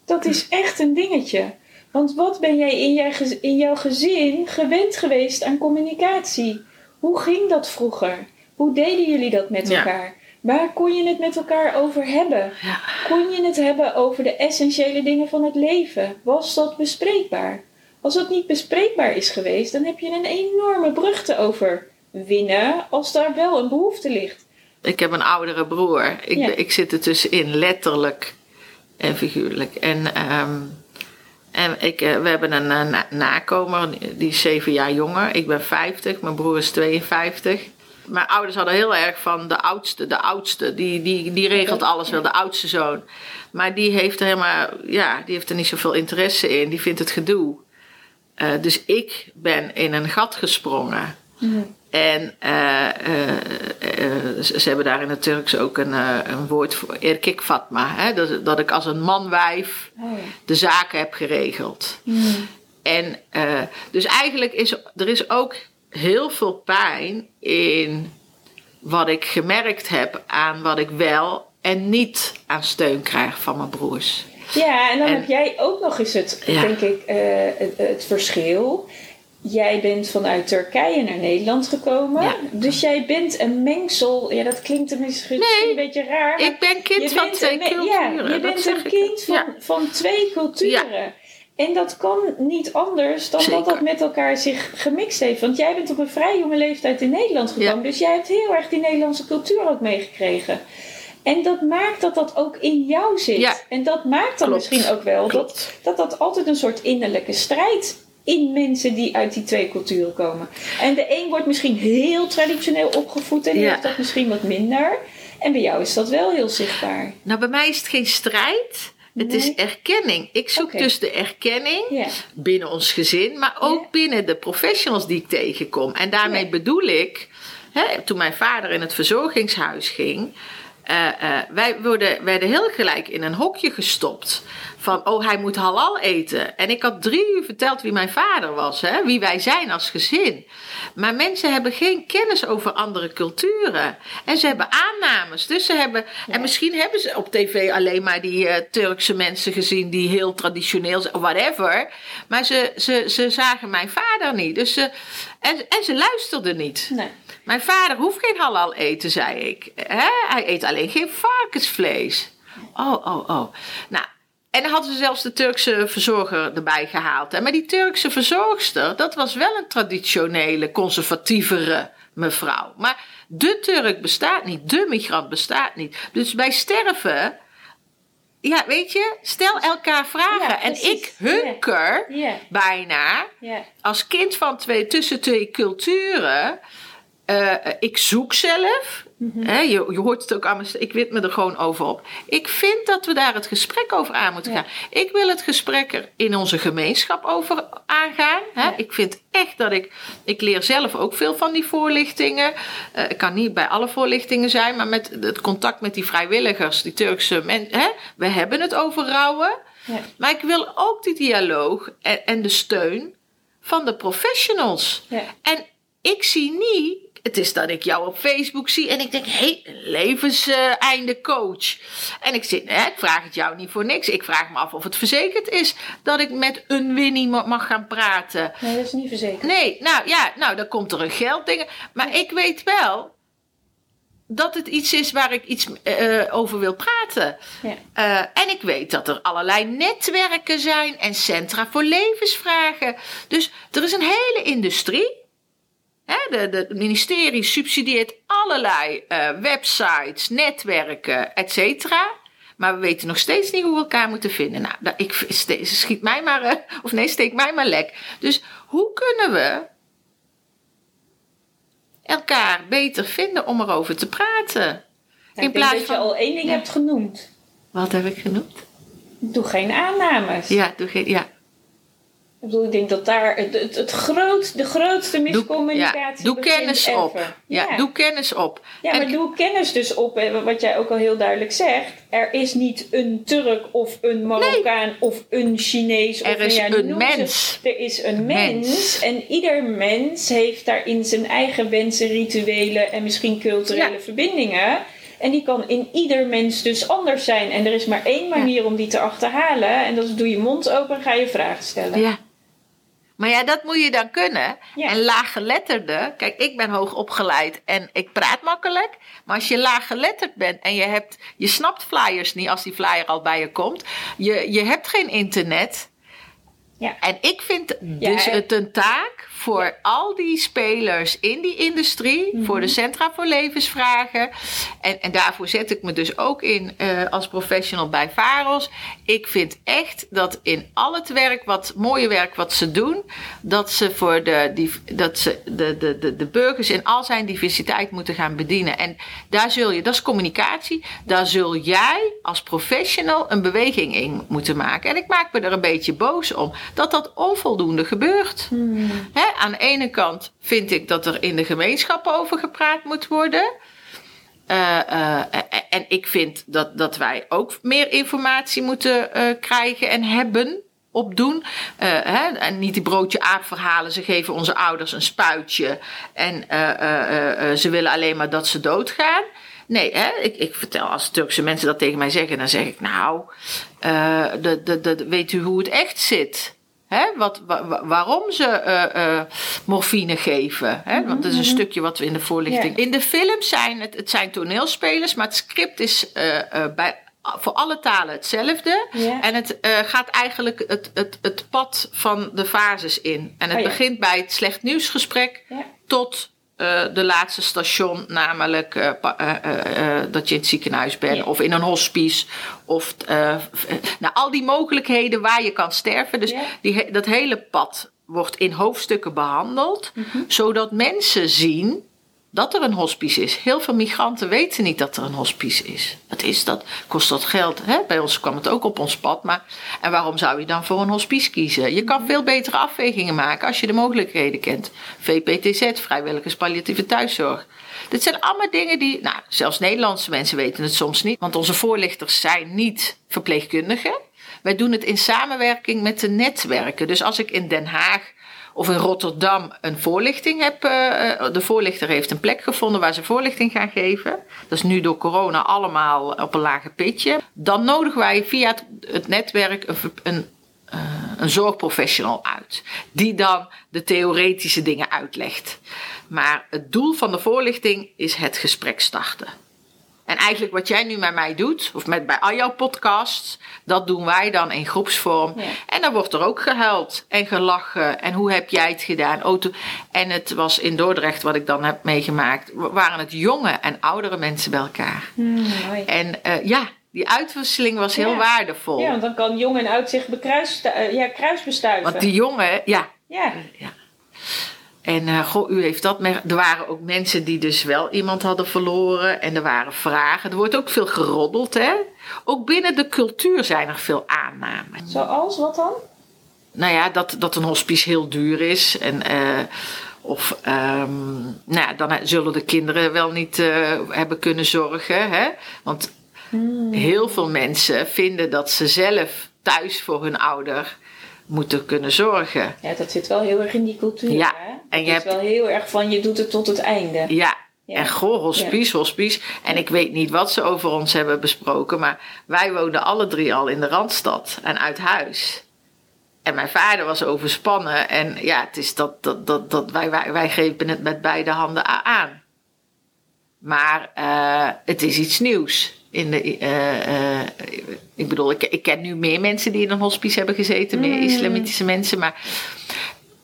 Dat is echt een dingetje. Want wat ben jij in, jij in jouw gezin gewend geweest aan communicatie? Hoe ging dat vroeger? Hoe deden jullie dat met Ja. elkaar? Waar kon je het met elkaar over hebben? Ja. Kon je het hebben over de essentiële dingen van het leven? Was dat bespreekbaar? Als dat niet bespreekbaar is geweest, dan heb je een enorme brug te overwinnen als daar wel een behoefte ligt. Ik heb een oudere broer. Ik, Ja. ik zit er tussenin, letterlijk en figuurlijk. En, ehm, en ik, eh, we hebben een eh, na- nakomer, die is zeven jaar jonger. Ik ben 50, mijn broer is 52. mijn ouders hadden heel erg van de oudste, de oudste. Die, die, die regelt alles wel, de oudste zoon. Maar die heeft er helemaal, ja, die heeft er niet zoveel interesse in. Die vindt het gedoe. Uh, dus ik ben in een gat gesprongen. En uh, uh, ze hebben daar in het Turks ook een, een woord voor, erkik fatma. Hè? Dat, dat ik als een manwijf oh, ja. de zaken heb geregeld. Mm. En dus eigenlijk is er is ook heel veel pijn in wat ik gemerkt heb aan wat ik wel en niet aan steun krijg van mijn broers. Ja, en dan heb jij ook nog eens het, denk ik, het, het verschil jij bent vanuit Turkije naar Nederland gekomen. Dus jij bent een mengsel. Ja, dat klinkt misschien een beetje raar. Ik ben kind van twee culturen. Ja, je bent een kind van, van twee culturen. En dat kan niet anders dan dat dat met elkaar zich gemixt heeft. Want jij bent op een vrij jonge leeftijd in Nederland gekomen. Dus jij hebt heel erg die Nederlandse cultuur ook meegekregen. En dat maakt dat dat ook in jou zit. En dat maakt dan misschien ook wel dat, dat dat altijd een soort innerlijke strijd in mensen die uit die twee culturen komen. En de een wordt misschien heel traditioneel opgevoed en die heeft dat misschien wat minder. En bij jou is dat wel heel zichtbaar. Nou, bij mij is het geen strijd. Het is erkenning. Ik zoek dus de erkenning binnen ons gezin, maar ook binnen de professionals die ik tegenkom. En daarmee bedoel ik, hè, toen mijn vader in het verzorgingshuis ging, uh, uh, wij worden, werden heel gelijk in een hokje gestopt van, oh, hij moet halal eten. En ik had drie uur verteld wie mijn vader was, hè, wie wij zijn als gezin. Maar mensen hebben geen kennis over andere culturen. En ze hebben aannames. Dus ze hebben, en misschien hebben ze op tv alleen maar die uh, Turkse mensen gezien die heel traditioneel zijn, whatever. Maar ze, ze, ze zagen mijn vader niet. Dus ze, en, en ze luisterden niet. Nee. Mijn vader hoeft geen halal eten, zei ik. Hè? Hij eet alleen geen varkensvlees. Oh, oh, oh. Nou, en dan hadden ze zelfs de Turkse verzorger erbij gehaald. Maar die Turkse verzorgster, dat was wel een traditionele, conservatievere mevrouw. Maar de Turk bestaat niet, de migrant bestaat niet. Dus bij sterven, ja, weet je, stel elkaar vragen. en ik hunker bijna als kind van twee, tussen twee culturen. Uh, ik zoek zelf. Mhm. je, je, hoort het ook aan me, ik wit me er gewoon over op. Ik vind dat we daar het gesprek over aan moeten gaan. Ik wil het gesprek er in onze gemeenschap over aangaan. Ik vind echt dat ik, ik leer zelf ook veel van die voorlichtingen. Uh, ik kan niet bij alle voorlichtingen zijn, maar met het contact met die vrijwilligers, die Turkse mensen, we hebben het over rouwen. Ja. Maar ik wil ook die dialoog en, en de steun van de professionals. En ik zie niet het is dat ik jou op Facebook zie en ik denk, hé, hey, levenseinde coach. En ik, zit, hè, ik vraag het jou niet voor niks. Ik vraag me af of het verzekerd is dat ik met een Winnie mag gaan praten. Nee, dat is niet verzekerd. Nee, nou ja, nou dan komt er een geldding. Maar ik weet wel dat het iets is waar ik iets uh, over wil praten. Ja. Uh, en ik weet dat er allerlei netwerken zijn en centra voor levensvragen. Dus er is een hele industrie de, de, het ministerie subsidieert allerlei uh, websites, netwerken, et cetera. Maar we weten nog steeds niet hoe we elkaar moeten vinden. Nou, ik, schiet mij maar, uh, of nee, steek mij maar lek. Dus hoe kunnen we elkaar beter vinden om erover te praten? In ik plaats denk dat je al één ding hebt genoemd. Wat heb ik genoemd? Doe geen aannames. Ja, doe geen, ja. Ik bedoel, ik denk dat daar het, het, het groot, de grootste miscommunicatie doe, ja, doe kennis op. Ja, doe kennis op. Ja, maar doe kennis dus op, wat jij ook al heel duidelijk zegt. Er is niet een Turk of een Marokkaan of een Chinees. Er of is een mens. Er is een mens. En ieder mens heeft daarin zijn eigen wensen, rituelen en misschien culturele verbindingen. En die kan in ieder mens dus anders zijn. En er is maar één manier om die te achterhalen. En dat is doe je mond open en ga je vragen stellen. Ja. Maar ja, dat moet je dan kunnen. Ja. En laaggeletterde, kijk, ik ben hoog opgeleid en ik praat makkelijk. Maar als je laaggeletterd bent en je, hebt, je snapt flyers niet als die flyer al bij je komt. Je, je hebt geen internet. Ja. En ik vind dus het een taak voor al die spelers in die industrie, Mhm. voor de Centra voor Levensvragen. En, en daarvoor zet ik me dus ook in eh, als professional bij VAROS. Ik vind echt dat in al het werk, wat mooie werk wat ze doen, dat ze voor de, die, dat ze de, de, de, de burgers in al zijn diversiteit moeten gaan bedienen. En daar zul je, dat is communicatie, daar zul jij als professional een beweging in moeten maken. En ik maak me er een beetje boos om dat dat onvoldoende gebeurt. Hè, aan de ene kant vind ik dat er in de gemeenschap over gepraat moet worden. Eh, eh, eh, en ik vind dat, dat wij ook meer informatie moeten krijgen en hebben. Opdoen. Hè, en niet die broodje aap verhalen. Ze geven onze ouders een spuitje. En ze willen alleen maar dat ze doodgaan. Nee, hè, ik, ik vertel als Turkse mensen dat tegen mij zeggen, dan zeg ik nou, de, de, de, weet u hoe het echt zit? Hè, wat, wa- wa- waarom ze eh, eh, morfine geven. Hè? Want dat is een stukje wat we in de voorlichting. Ja. In de film zijn het, het zijn toneelspelers, maar het script is eh, bij, voor alle talen hetzelfde. Ja. En het gaat eigenlijk het, het, het pad van de fases in. En het Oh ja. begint bij het slecht nieuwsgesprek tot eh, de laatste station, namelijk eh, eh, dat je in het ziekenhuis bent Ja. of in een hospice. Of nou, al die mogelijkheden waar je kan sterven. Dus Ja. die, dat hele pad wordt in hoofdstukken behandeld, Mhm. zodat mensen zien dat er een hospice is. Heel veel migranten weten niet dat er een hospice is. Wat is dat? Kost dat geld? Hè? Bij ons kwam het ook op ons pad. Maar, en waarom zou je dan voor een hospice kiezen? Je kan veel betere afwegingen maken als je de mogelijkheden kent. VPTZ, vrijwilligers palliatieve thuiszorg. Dit zijn allemaal dingen die, nou, zelfs Nederlandse mensen weten het soms niet. Want onze voorlichters zijn niet verpleegkundigen. Wij doen het in samenwerking met de netwerken. Dus als ik in Den Haag of in Rotterdam een voorlichting heb. eh, eh, de voorlichter heeft een plek gevonden waar ze voorlichting gaan geven. Dat is nu door corona allemaal op een lage pitje. Dan nodigen wij via het, netwerk een, een, eh, een zorgprofessional uit. Die dan de theoretische dingen uitlegt. Maar het doel van de voorlichting is het gesprek starten. En eigenlijk wat jij nu met mij doet, of met bij al jouw podcasts, dat doen wij dan in groepsvorm. Ja. En dan wordt er ook gehuild en gelachen. En hoe heb jij het gedaan? Oh, toen- en het was in Dordrecht, wat ik dan heb meegemaakt, wa- waren het jonge en oudere mensen bij elkaar. Hmm, mooi. En eh, ja, die uitwisseling was heel Ja. waardevol. Ja, want dan kan jong en oud zich bekruis, eh, ja, kruisbestuiven. Want die jongen, ja, Ja, En eh, goh, u heeft dat. Er waren ook mensen die dus wel iemand hadden verloren. En er waren vragen. Er wordt ook veel geroddeld, hè? Ook binnen de cultuur zijn er veel aannames. zoals wat dan? Nou ja, dat, dat een hospice heel duur is. En, eh, of, ehm, nou ja, dan zullen de kinderen wel niet eh, hebben kunnen zorgen, hè? Want heel veel mensen vinden dat ze zelf thuis voor hun ouder moeten kunnen zorgen. Ja, dat zit wel heel erg in die cultuur. Ja, Hè? en je hebt- is wel heel erg van je doet het tot het einde. Ja. Ja. En goh, hospice, hospice. En ik weet niet wat ze over ons hebben besproken, maar wij woonden alle drie al in de Randstad en uit huis. En mijn vader was overspannen en ja, het is dat, dat, dat, dat wij, wij, wij grepen het met beide handen aan. Maar eh, het is iets nieuws. In de, eh, eh, ik bedoel, ik, ik ken nu meer mensen die in een hospice hebben gezeten, meer islamitische mensen, maar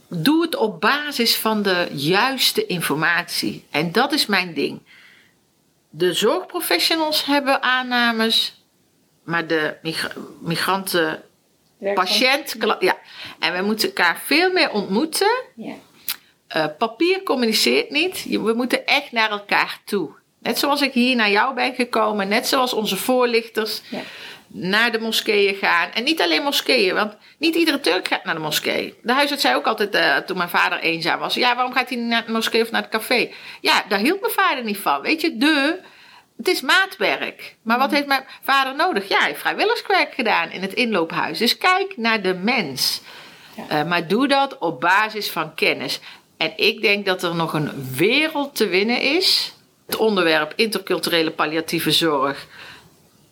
doe het op basis van de juiste informatie. En dat is mijn ding. De zorgprofessionals hebben aannames, maar de migra- migranten, patiënt, ja. En we moeten elkaar veel meer ontmoeten. Ja. Eh, papier communiceert niet. We moeten echt naar elkaar toe. Net zoals ik hier naar jou ben gekomen, net zoals onze voorlichters Ja. naar de moskeeën gaan. En niet alleen moskeeën, want niet iedere Turk gaat naar de moskee. De huisarts zei ook altijd, eh, toen mijn vader eenzaam was... ja, waarom gaat hij niet naar de moskee of naar het café? Ja, daar hield mijn vader niet van. Weet je, de... Het is maatwerk. Maar wat heeft mijn vader nodig? Ja, hij heeft vrijwilligerswerk gedaan in het inloophuis. Dus kijk naar de mens. Eh, maar doe dat op basis van kennis. En ik denk dat er nog een wereld te winnen is. Het onderwerp interculturele palliatieve zorg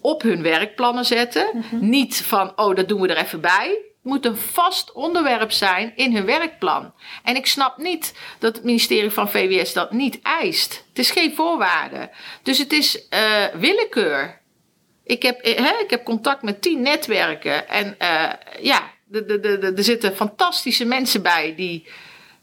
op hun werkplannen zetten. Niet van, oh, dat doen we er even bij. Het moet een vast onderwerp zijn in hun werkplan. En ik snap niet dat het ministerie van VWS dat niet eist. Het is geen voorwaarde. Dus het is eh, willekeur. Ik heb, eh, hè, ik heb contact met tien netwerken. En eh, ja, de- de- de- de- er zitten fantastische mensen bij die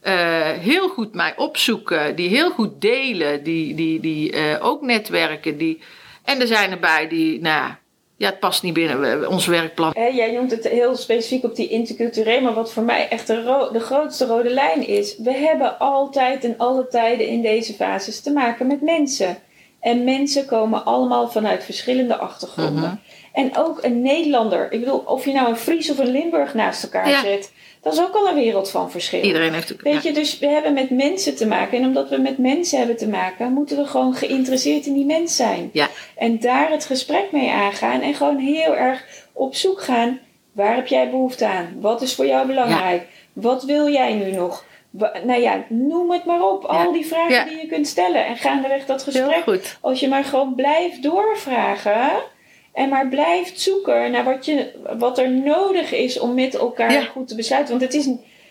eh, heel goed mij opzoeken, die heel goed delen, die, die, die eh, ook netwerken. Die, en er zijn erbij die, nou ja, het past niet binnen ons werkplan. Jij noemt het heel specifiek op die intercultureel, maar wat voor mij echt de, ro- de grootste rode lijn is. We hebben altijd en alle tijden in deze fases te maken met mensen. En mensen komen allemaal vanuit verschillende achtergronden. Mhm. En ook een Nederlander, ik bedoel, of je nou een Fries of een Limburg naast elkaar Ja. zet, dat is ook al een wereld van verschil. Iedereen heeft ook. Weet ja. je, dus we hebben met mensen te maken. En omdat we met mensen hebben te maken, moeten we gewoon geïnteresseerd in die mens zijn. Ja. En daar het gesprek mee aangaan. En gewoon heel erg op zoek gaan. Waar heb jij behoefte aan? Wat is voor jou belangrijk? Wat wil jij nu nog? Nou ja, noem het maar op. Al die vragen die je kunt stellen. En gaandeweg dat Heel gesprek. goed. Als je maar gewoon blijft doorvragen. En maar blijft zoeken naar wat, je, wat er nodig is om met elkaar Ja. goed te besluiten. Want het is,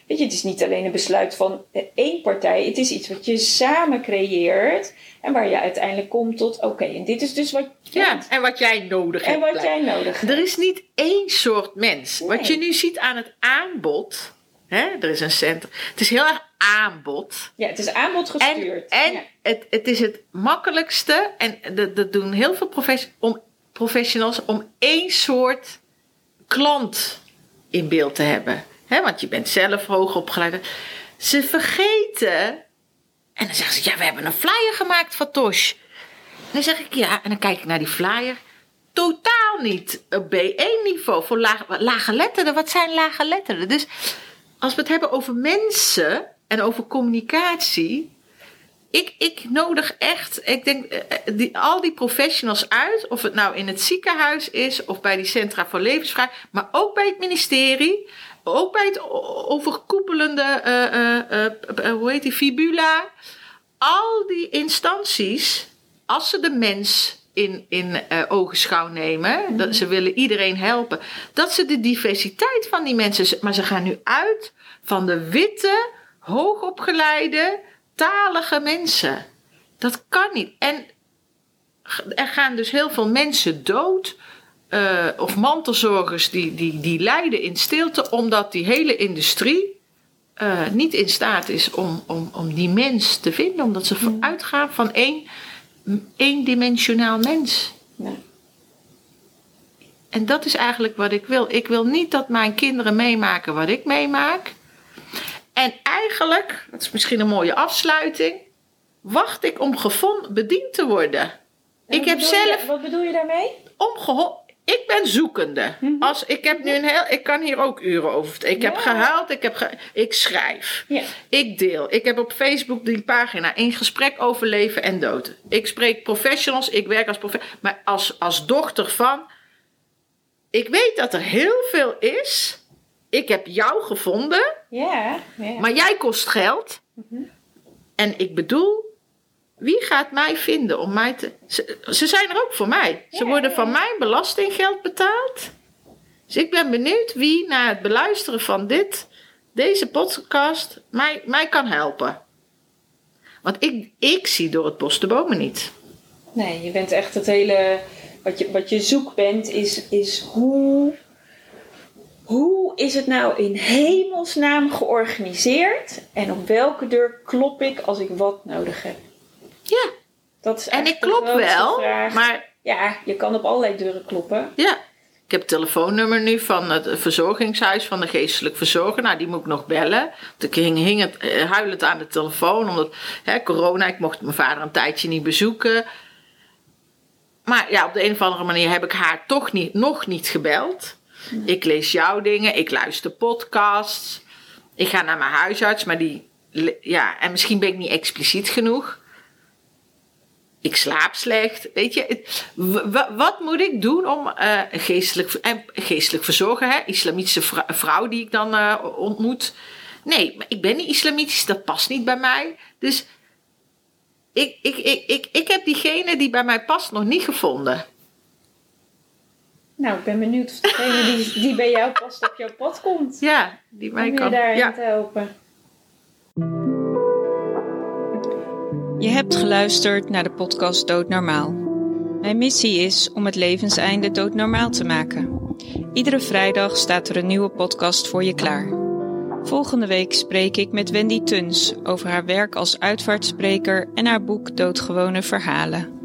weet je, het is niet alleen een besluit van eh, één partij. Het is iets wat je samen creëert. En waar je uiteindelijk komt tot, oké, en dit is dus wat, Ja, en wat jij nodig hebt. en wat jij nodig hebt. Er is niet één soort mens. Nee. Wat je nu ziet aan het aanbod. Hè, er is een centrum. Het is heel erg aanbod. Ja, het is aanbod En, gestuurd. en ja. het, het is het makkelijkste. En dat, dat doen heel veel profes- om, professionals. Om één soort klant in beeld te hebben. Hè, want je bent zelf hoog opgeleid. Ze vergeten. En dan zeggen ze: Ja, we hebben een flyer gemaakt van Tosh. En dan zeg ik ja, en dan kijk ik naar die flyer. Totaal niet op B1-niveau voor lage, lage letterden. Wat zijn lage letterden? Dus als we het hebben over mensen en over communicatie. Ik, ik nodig echt, ik denk, eh, eh, die, al die professionals uit. Of het nou in het ziekenhuis is of bij die Centra voor Levensvraag. Maar ook bij het ministerie. Ook bij het overkoepelende, eh, hoe heet die, fibula al die instanties, als ze de mens in, in ogenschouw nemen, dat ze willen iedereen helpen, dat ze de diversiteit van die mensen, maar ze gaan nu uit van de witte, hoogopgeleide, talige mensen. Dat kan niet. En er gaan dus heel veel mensen dood. eh, of mantelzorgers die, die, die lijden in stilte, omdat die hele industrie eh, niet in staat is om, om, om die mens te vinden, omdat ze uitgaan van één, eendimensionaal mens. Ja. En dat is eigenlijk wat ik wil. Ik wil niet dat mijn kinderen meemaken wat ik meemaak. En eigenlijk, dat is misschien een mooie afsluiting, wacht ik om gevonden, bediend te worden. En ik heb je- zelf wat bedoel je daarmee? omgeholpen. Ik ben zoekende. Als, ik, heb nu een heel, ik kan hier ook uren over. Ik heb Ja. gehuild, ik, heb ge- ik schrijf. Ja. Ik deel. Ik heb op Facebook die pagina in gesprek over leven en dood. Ik spreek professionals, ik werk als professional. Maar als, als dochter van. Ik weet dat er heel veel is. Ik heb jou gevonden, Ja, ja. maar jij kost geld. En ik bedoel, wie gaat mij vinden om mij te. Ze, ze zijn er ook voor mij. Ze worden van mijn belastinggeld betaald. Dus ik ben benieuwd wie na het beluisteren van dit, deze podcast mij, mij kan helpen. Want ik, ik zie door het bos de bomen niet. Nee, je bent echt het hele. Wat je, wat je zoek bent, is, is hoe. Hoe is het nou in hemelsnaam georganiseerd? En op welke deur klop ik als ik wat nodig heb? Ja, Dat is en ik klop wel, vraag. maar Ja, je kan op allerlei deuren kloppen. Ja, ik heb het telefoonnummer nu van het verzorgingshuis van de geestelijk verzorger. Nou, die moet ik nog bellen. Ik hing, hing het, eh, huilend aan de telefoon, omdat hè, corona, ik mocht mijn vader een tijdje niet bezoeken. Maar ja, op de een of andere manier heb ik haar toch niet, nog niet gebeld. Ik lees jouw dingen, ik luister podcasts. Ik ga naar mijn huisarts, maar die, ja, en misschien ben ik niet expliciet genoeg. Ik slaap slecht. Weet je, wat moet ik doen om eh, een geestelijk, en geestelijk verzorger, hè, islamitische vrou- vrouw die ik dan eh, ontmoet? Nee, ik ben niet islamitisch, dat past niet bij mij. Dus ik, ik, ik, ik, ik heb diegene die bij mij past nog niet gevonden. Nou, ik ben benieuwd of degene die, die bij jou past op jouw pad komt. Ja, die mij Om je kan. daarin Ja. te helpen. Je hebt geluisterd naar de podcast Doodnormaal. Mijn missie is om het levenseinde doodnormaal te maken. Iedere vrijdag staat er een nieuwe podcast voor je klaar. Volgende week spreek ik met Wendy Tuns over haar werk als uitvaartspreker en haar boek Doodgewone Verhalen.